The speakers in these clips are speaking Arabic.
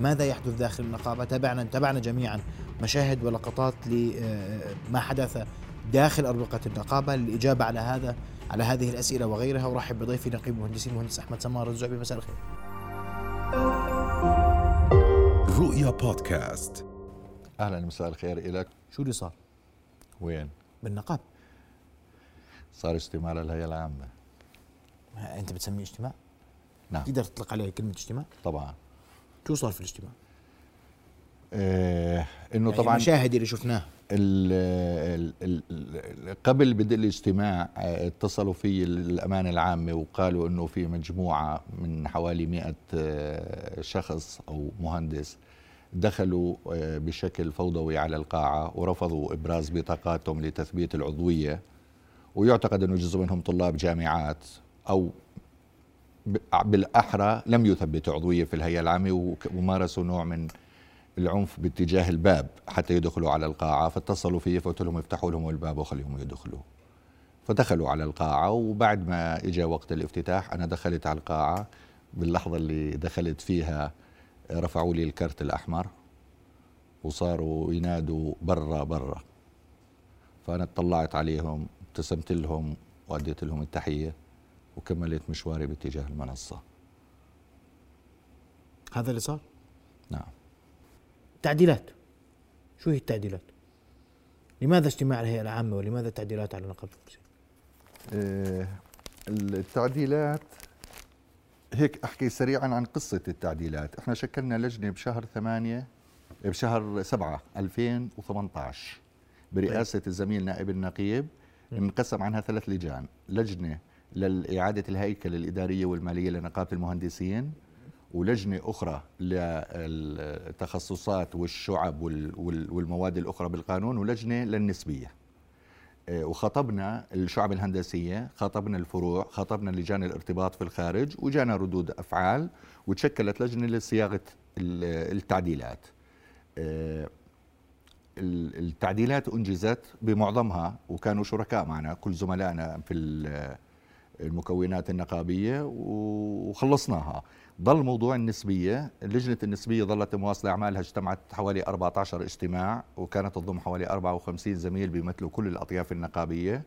ماذا يحدث داخل النقابة؟ تابعنا تابعنا جميعا مشاهد ولقطات لما حدث داخل أربقة النقابة للإجابة على هذا على هذه الأسئلة وغيرها. ورحب بضيفي نقيب المهندسين المهندس أحمد سمار. الزعبي مساء الخير. رؤيا بودكاست. أهلا مساء الخير لك شو اللي صار؟ وين؟ بالنقابة. صار اجتماع للهيئة العامة. أنت بتسميه اجتماع؟ نعم. تقدر تطلق عليه كلمة اجتماع؟ طبعا. شو صار في الاجتماع؟ آه إنه يعني طبعا المشاهد اللي شفناه. ال ال ال ال قبل بدء الاجتماع آه، اتصلوا في الأمانة العامة وقالوا أنه في مجموعة من حوالي مئة آه، شخص أو مهندس دخلوا آه، بشكل فوضوي على القاعة ورفضوا إبراز بطاقاتهم لتثبيت العضوية ويعتقد أنه جزء منهم طلاب جامعات أو ب- بالأحرى لم يثبتوا عضوية في الهيئة العامة وك- ومارسوا نوع من العنف باتجاه الباب حتى يدخلوا على القاعة فاتصلوا فيه فقلت لهم افتحوا لهم الباب وخليهم يدخلوا. فدخلوا على القاعة وبعد ما اجى وقت الافتتاح أنا دخلت على القاعة باللحظة اللي دخلت فيها رفعوا لي الكرت الأحمر وصاروا ينادوا برا برا. فأنا اطلعت عليهم ابتسمت لهم وأديت لهم التحية. وكملت مشواري باتجاه المنصة. هذا اللي صار؟ نعم. تعديلات. شو هي التعديلات؟ لماذا اجتماع الهيئة العامة ولماذا التعديلات على نقابة المهندسين آه، التعديلات هيك أحكي سريعا عن قصة التعديلات. إحنا شكلنا لجنة بشهر ثمانية بشهر سبعة 2018 برئاسة الزميل نائب النقيب انقسم عنها ثلاث لجان. لجنة لإعادة الهيكل الإدارية والمالية لنقابة المهندسين ولجنة أخرى للتخصصات والشعب وال- وال- والمواد الأخرى بالقانون ولجنة للنسبية. آه، وخاطبنا الشعب الهندسية خاطبنا الفروع خاطبنا لجان الارتباط في الخارج وجانا ردود أفعال وتشكلت لجنة لصياغة ال- التعديلات. آه، ال- التعديلات أنجزت بمعظمها وكانوا شركاء معنا كل زملائنا في المكونات النقابية وخلصناها. ضل موضوع النسبية لجنة النسبية ظلت مواصلة أعمالها اجتمعت حوالي 14 اجتماع وكانت تضم حوالي 54 زميل بيمثلوا كل الأطياف النقابية.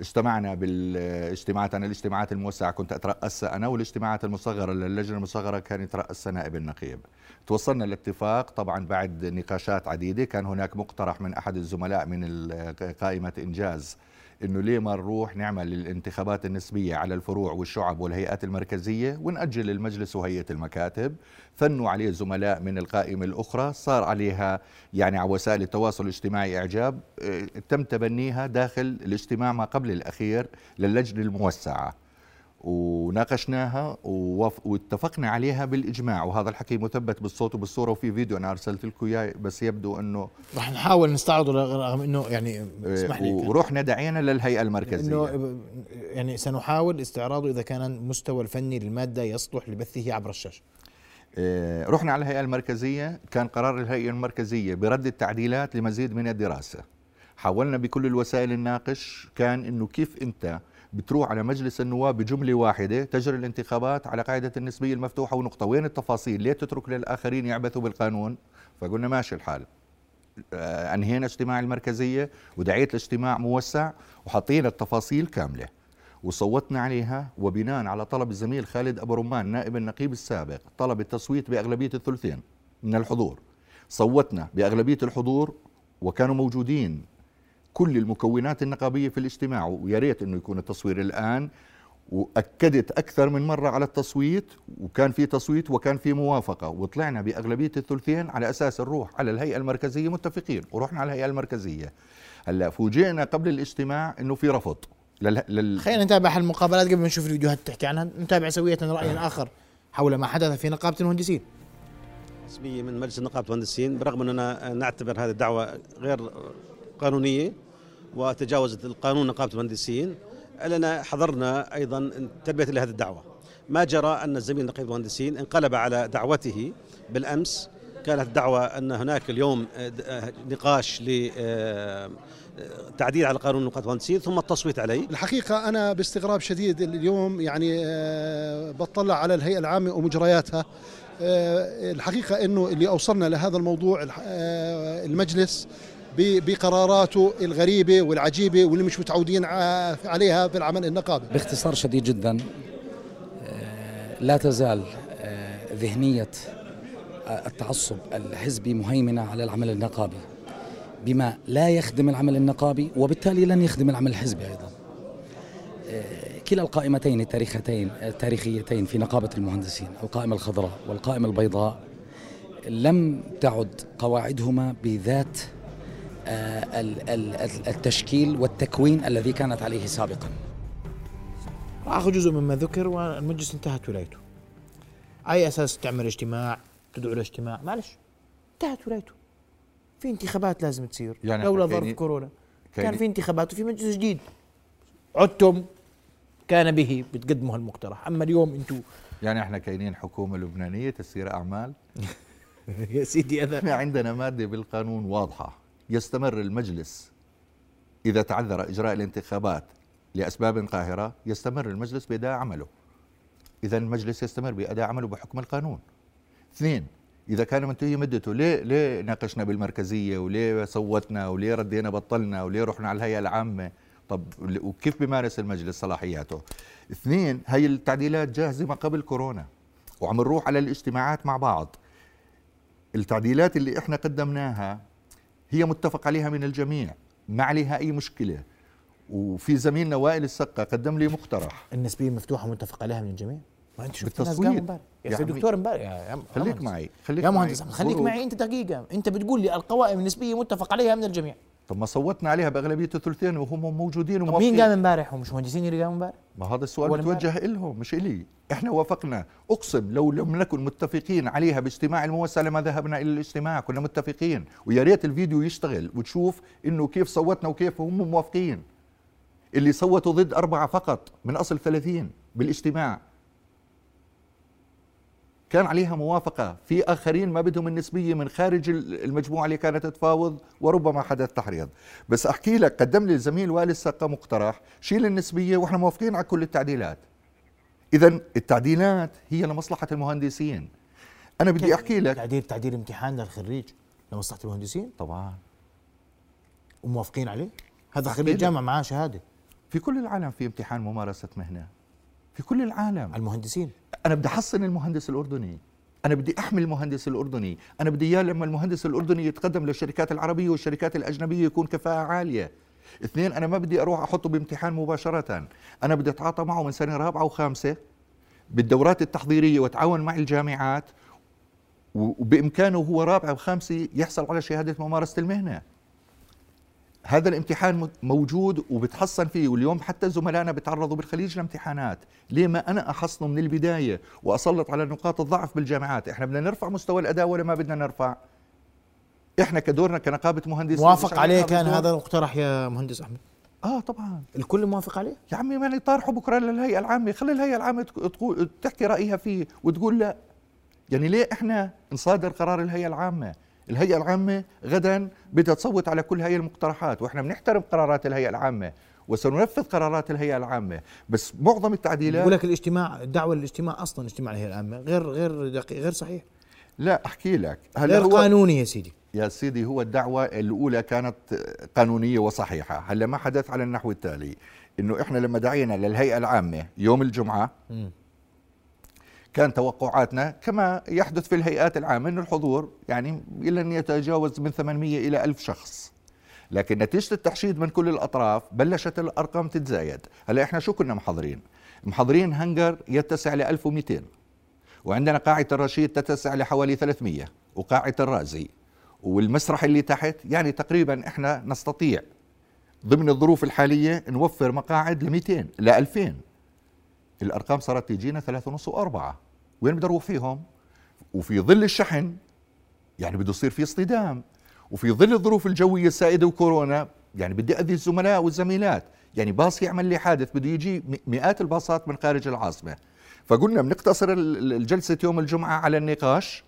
اجتمعنا بالاجتماعات أنا الاجتماعات الموسعة كنت أترأسها أنا والاجتماعات المصغرة للجنة المصغرة كان يترأسها نائب النقيب توصلنا لاتفاق طبعا بعد نقاشات عديدة كان هناك مقترح من أحد الزملاء من قائمة إنجاز إنه ليه ما نروح نعمل الانتخابات النسبية على الفروع والشعب والهيئات المركزية ونأجل المجلس وهيئة المكاتب. ثنوا عليه زملاء من القائمة الأخرى. صار عليها يعني على وسائل التواصل الاجتماعي إعجاب آه، تم تبنيها داخل الاجتماع ما قبل الأخير للجنة الموسعة. وناقشناها واتفقنا عليها بالإجماع. وهذا الحكي مثبت بالصوت وبالصورة وفي فيديو. أنا أرسلت لكم إياه بس يبدو إنه رح نحاول نستعرضه رغم إنه يعني اسمح لي. ورحنا دعينا للهيئة المركزية. إنه يعني سنحاول استعراضه إذا كان المستوى الفني للمادة يصلح لبثه عبر الشاشة. آه، رحنا على الهيئة المركزية. كان قرار الهيئة المركزية برد التعديلات لمزيد من الدراسة. حاولنا بكل الوسائل الناقش. كان إنه كيف أنت بتروح على مجلس النواب بجملة واحدة تجري الانتخابات على قاعدة النسبية المفتوحة ونقطة. وين التفاصيل؟ ليه تترك للآخرين يعبثوا بالقانون؟ فقلنا ماشي الحال. آه، أنهينا اجتماع المركزية ودعيت لاجتماع موسع وحطينا التفاصيل كاملة. وصوتنا عليها وبناء على طلب الزميل خالد أبو رمان نائب النقيب السابق طلب التصويت بأغلبية الثلثين من الحضور. صوتنا بأغلبية الحضور وكانوا موجودين كل المكونات النقابية في الاجتماع ويا ريت إنه يكون التصوير الآن وأكدت أكثر من مرة على التصويت وكان في تصويت وكان في موافقة وطلعنا بأغلبية الثلثين على أساس نروح على الهيئة المركزية متفقين ورحنا على الهيئة المركزية. هلأ فوجئنا قبل الاجتماع إنه في رفض لل... لل... خلينا نتابع المقابلات قبل ما نشوف الفيديوهات اللي تحكي عنها. نتابع سوية رأيا آخر حول ما حدث في نقابة المهندسين. رسمية من مجلس نقابة المهندسين برغم أننا نعتبر هذه الدعوة غير قانونية وتجاوزت القانون نقابة المهندسين. أننا حضرنا أيضا تلبية لهذه الدعوة. ما جرى أن الزميل نقيب المهندسين انقلب على دعوته بالأمس. كانت الدعوة أن هناك اليوم نقاش لتعديل على قانون نقابة المهندسين ثم التصويت عليه. الحقيقة أنا باستغراب شديد اليوم يعني آه، بطلع على الهيئة العامة ومجرياتها. آه، الحقيقة أنه اللي أوصلنا لهذا الموضوع آه، المجلس بقراراته الغريبة والعجيبة واللي مش متعودين عليها في العمل النقابي. باختصار شديد جدا آه، لا تزال آه، ذهنية آه، التعصب الحزبي مهيمنة على العمل النقابي بما لا يخدم العمل النقابي وبالتالي لن يخدم العمل الحزبي أيضا. كلا القائمتين التاريختين التاريخيتين في نقابة المهندسين القائمة الخضراء والقائمة البيضاء لم تعد قواعدهما بذات التشكيل والتكوين الذي كانت عليه سابقا. اخذ جزء مما ذكر والمجلس انتهت ولايته. على أي أساس تعمل اجتماع تدعو لاجتماع معلش انتهت ولايته. في انتخابات لازم تصير. يعني لولا ظرف كورونا. كان في انتخابات وفي مجلس جديد. عدتم كان به بتقدموا هالمقترح أما اليوم أنتم يعني إحنا كاينين حكومة لبنانية تسير أعمال؟ يا سيدي إحنا انا عندنا مادة بالقانون واضحة. يستمر المجلس. إذا تعذر إجراء الانتخابات لأسباب قاهرة يستمر المجلس بأداء عمله. إذا المجلس يستمر بأداء عمله بحكم القانون. اثنين إذا كان منتهي مدته ليه ليه ناقشنا بالمركزية وليه صوتنا وليه ردينا بطلنا وليه رحنا على الهيئة العامة؟ طب وكيف بيمارس المجلس صلاحياته؟ اثنين هي التعديلات جاهزة ما قبل كورونا وعم نروح على الاجتماعات مع بعض. التعديلات اللي إحنا قدمناها هي متفق عليها من الجميع ما عليها أي مشكلة وفي زميلنا وائل السقا قدم لي مقترح النسبية مفتوحة متفق عليها من الجميع ما أنت شفت بالتصويت. يا عمي. دكتور امبارح يا خليك. معي خليك يا. مهندس خليك. معي أنت دقيقة أنت بتقول لي القوائم النسبية متفق عليها من الجميع طب ما صوتنا عليها بأغلبية الثلثين وهم موجودين وموافقين مين قام امبارح ومش مهندسين اللي قاموا امبارح ما هذا السؤال متوجه لهم مش إلي. إحنا وافقنا. أقسم لو لم نكن متفقين عليها باجتماع الموسع لما ذهبنا إلى الاجتماع كنا متفقين. ويا ريت الفيديو يشتغل وتشوف إنه كيف صوتنا وكيف هم موافقين. اللي صوتوا ضد أربعة فقط من أصل ثلاثين بالاجتماع. كان عليها موافقة. في آخرين ما بدهم النسبية من خارج المجموعة اللي كانت تفاوض وربما حدث تحريض. بس أحكي لك قدم لي الزميل والي السقا مقترح شيل النسبية وإحنا موافقين على كل التعديلات. إذا التعديلات هي لمصلحة المهندسين. أنا بدي أحكي لك. تعديل تعديل امتحان للخريج لمصلحة المهندسين؟ طبعا. وموافقين عليه؟ هذا خريج لك. جامعة معاه شهادة. في كل العالم في امتحان ممارسة مهنة. في كل العالم. المهندسين. أنا بدي أحصن المهندس الأردني. أنا بدي أحمي المهندس الأردني. أنا بدي إياه لما المهندس الأردني يتقدم للشركات العربية والشركات الأجنبية يكون كفاءة عالية. اثنين أنا ما بدي أروح أحطه بامتحان مباشرة. أنا بدي أتعاطى معه من سنة رابعة وخامسة بالدورات التحضيرية وأتعاون مع الجامعات. وبإمكانه هو رابعة وخامسة يحصل على شهادة ممارسة المهنة. هذا الامتحان موجود وبتحصن فيه واليوم حتى زملائنا بتعرضوا بالخليج لامتحانات. ليه ما أنا أحصنه من البداية وأسلط على نقاط الضعف بالجامعات؟ إحنا بدنا نرفع مستوى الأداء ولا ما بدنا نرفع؟ إحنا كدورنا كنقابة مهندسين موافق عليه كان. هذا المقترح يا مهندس أحمد؟ آه طبعا. الكل موافق عليه؟ يا عمي ما نطارحه بكرة للهيئة العامة. خلي الهيئة العامة تحكي رأيها فيه وتقول لا. يعني ليه إحنا نصادر قرار الهيئة العامة؟ الهيئة العامة غدا بدها تصوت على كل هاي المقترحات وإحنا بنحترم قرارات الهيئة العامة وسننفذ قرارات الهيئة العامة بس معظم التعديلات بقول لك الاجتماع الدعوة للاجتماع أصلا اجتماع الهيئة العامة غير غير دقيق غير صحيح. لا أحكي لك. هلا غير هو قانوني يا سيدي. يا سيدي هو الدعوة الأولى كانت قانونية وصحيحة. هلا ما حدث على النحو التالي إنه إحنا لما دعينا للهيئة العامة يوم الجمعة مم. كان توقعاتنا كما يحدث في الهيئات العامة أن الحضور يعني لن يتجاوز من 800 إلى 1000 شخص. لكن نتيجة التحشيد من كل الأطراف بلشت الأرقام تتزايد. هلا إحنا شو كنا محضرين؟ محضرين هنجر يتسع ل 1200 وعندنا قاعة الرشيد تتسع لحوالي 300 وقاعة الرازي. والمسرح اللي تحت يعني تقريبا إحنا نستطيع ضمن الظروف الحالية نوفر مقاعد ل 200 ل 2000 الأرقام صارت تجينا ثلاثة ونص وأربعة. وين بدي أروح فيهم؟ وفي ظل الشحن يعني بده يصير في اصطدام. وفي ظل الظروف الجوية السائدة وكورونا يعني بدي أذي الزملاء والزميلات. يعني باص يعمل لي حادث بده يجي مئات الباصات من خارج العاصمة. فقلنا بنقتصر ال- ال- الجلسة يوم الجمعة على النقاش.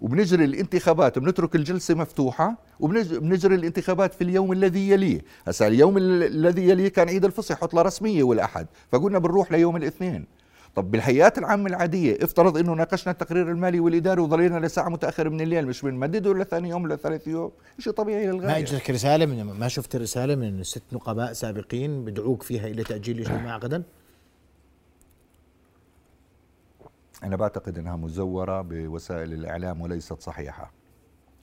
وبنجري الانتخابات بنترك الجلسة مفتوحة وبنجري الانتخابات في اليوم الذي يليه. هسا اليوم ال- الذي يليه كان عيد الفصح عطلة رسمية والأحد. فقلنا بنروح ليوم الاثنين. طب بالهيئات العامة العادية افترض إنه ناقشنا التقرير المالي والإداري وظلينا لساعة متأخرة من الليل مش بنمدده لثاني يوم ولا ثالث يوم؟ شيء طبيعي ما للغاية اجتك رساله من ما شفت رساله من ست نقباء سابقين بدعوك فيها إلى تأجيل الاجتماع غدا؟ أنا بعتقد أنها مزورة بوسائل الإعلام وليست صحيحة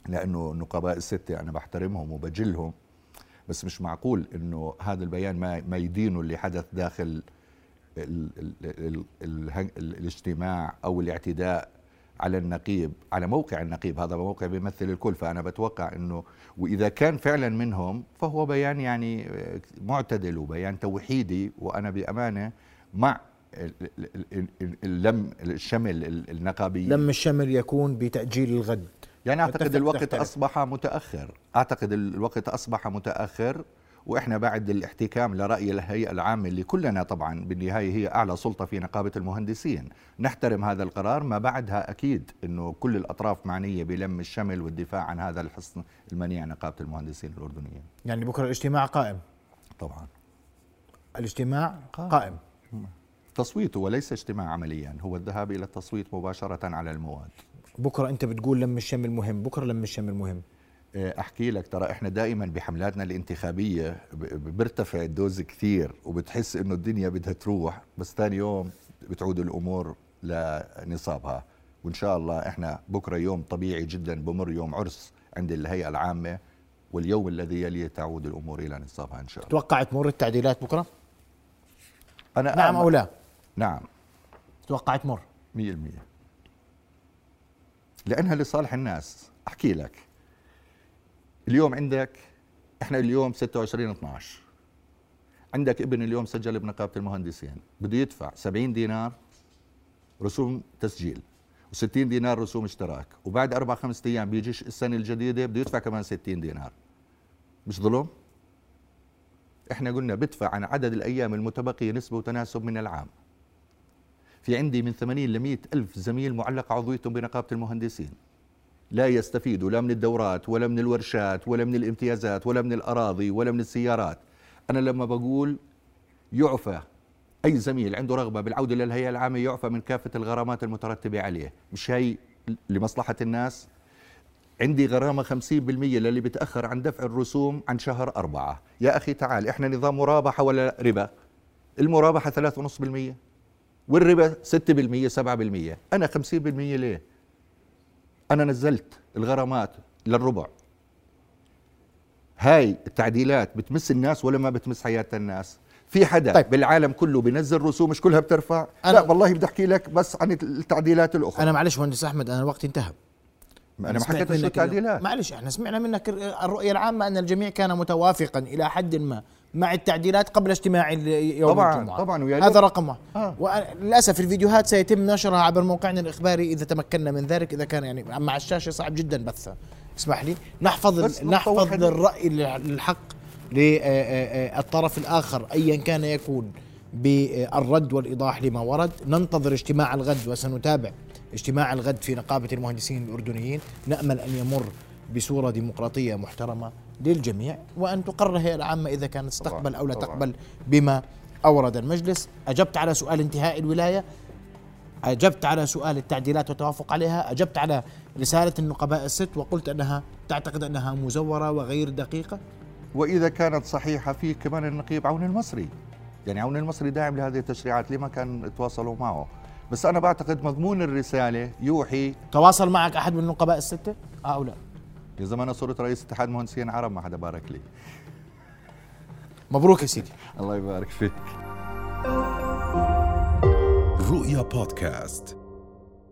لأنه النقباء الستة أنا بحترمهم وبجلهم بس مش معقول أنه هذا البيان ما, ما يدينه اللي حدث داخل ال ال ال ال ال الاجتماع أو الاعتداء على النقيب على موقع النقيب. هذا موقع بيمثل الكل فأنا بتوقع أنه وإذا كان فعلا منهم فهو بيان يعني معتدل وبيان توحيدي وأنا بأمانة مع اللم الشمل ال- النقابي لم الشمل يكون بتأجيل الغد. يعني أعتقد أتفق الوقت تختلف. أصبح متأخر. أعتقد الوقت أصبح متأخر وإحنا بعد الاحتكام لرأي الهيئة العامة اللي كلنا طبعا بالنهاية هي أعلى سلطة في نقابة المهندسين. نحترم هذا القرار ما بعدها أكيد إنه كل الأطراف معنية بلم الشمل والدفاع عن هذا الحصن المنيع نقابة المهندسين الأردنيين. يعني بكرة الاجتماع قائم. طبعا. الاجتماع قائم. قائم. تصويته وليس اجتماع عمليا هو الذهاب إلى التصويت مباشرة على المواد. بكرة أنت بتقول لم الشمل مهم بكرة لم الشمل مهم أحكي لك ترى إحنا دائما بحملاتنا الانتخابية بيرتفع الدوز كثير وبتحس إنه الدنيا بدها تروح بس ثاني يوم بتعود الأمور لنصابها. وإن شاء الله إحنا بكرة يوم طبيعي جدا بمر يوم عرس عند الهيئة العامة واليوم الذي يليه تعود الأمور إلى نصابها إن شاء الله. توقع تمر التعديلات بكرة؟ أنا نعم أو لا؟ نعم. توقع تمر؟ 100% لأنها لصالح الناس. أحكي لك. اليوم عندك إحنا اليوم 26 12 عندك ابن اليوم سجل بنقابه المهندسين. بده يدفع 70 دينار رسوم تسجيل و60 دينار رسوم اشتراك. وبعد أربع خمسة أيام بيجيش السنة الجديدة بده يدفع كمان 60 دينار. مش ظلم؟ إحنا قلنا بدفع عن عدد الأيام المتبقية نسبة وتناسب من العام. في عندي من 80 ل 100 ألف زميل معلق عضويتهم بنقابة المهندسين. لا يستفيدوا لا من الدورات ولا من الورشات ولا من الامتيازات ولا من الأراضي ولا من السيارات. أنا لما بقول يعفى أي زميل عنده رغبة بالعودة للهيئة العامة يعفى من كافة الغرامات المترتبة عليه. مش هي لمصلحة الناس؟ عندي غرامة 50% للي بتأخر عن دفع الرسوم عن شهر أربعة. يا أخي تعال إحنا نظام مرابحة ولا ربا؟ المرابحة 3.5% والربا 6% 7% أنا 50% ليه؟ أنا نزلت الغرامات للربع. هاي التعديلات بتمس الناس ولا ما بتمس حياة الناس؟ في حدا طيب. بالعالم كله بينزل رسوم مش كلها بترفع؟ أنا- لا والله بدي أحكي لك بس عن التعديلات الأخرى. أنا معلش مهندس أحمد أنا الوقت انتهى. أنا ما حكيت شو التعديلات. معلش إحنا سمعنا منك الرؤية العامة أن الجميع كان متوافقا إلى حد ما. مع التعديلات قبل اجتماع يوم طبعاً، الجمعة طبعاً، ويا هذا. رقم واحد آه. وللأسف الفيديوهات سيتم نشرها عبر موقعنا الإخباري إذا تمكنا من ذلك إذا كان يعني مع الشاشة صعب جدا بثها اسمح لي نحفظ نحفظ. الرأي الحق للطرف الآخر ايا كان يكون بالرد والإيضاح لما ورد ننتظر اجتماع الغد وسنتابع اجتماع الغد في نقابة المهندسين الأردنيين نأمل أن يمر بصورة ديمقراطية محترمة للجميع وأن تقرر الهيئه العامة إذا كانت تستقبل أو لا. تقبل بما أورد المجلس. أجبت على سؤال انتهاء الولاية أجبت على سؤال التعديلات والتوافق عليها أجبت على رسالة النقباء الست وقلت أنها تعتقد أنها مزورة وغير دقيقة. وإذا كانت صحيحة في كمان النقيب عون المصري. يعني عون المصري داعم لهذه التشريعات لما كان يتواصلوا معه؟ بس أنا بعتقد مضمون الرسالة يوحي تواصل معك أحد من النقباء الستة؟ آه أو لا؟ يا زمان أنا صرت رئيس اتحاد مهندسين عرب ما حدا بارك لي. مبروك يا سيدي. الله يبارك فيك. رؤيا بودكاست.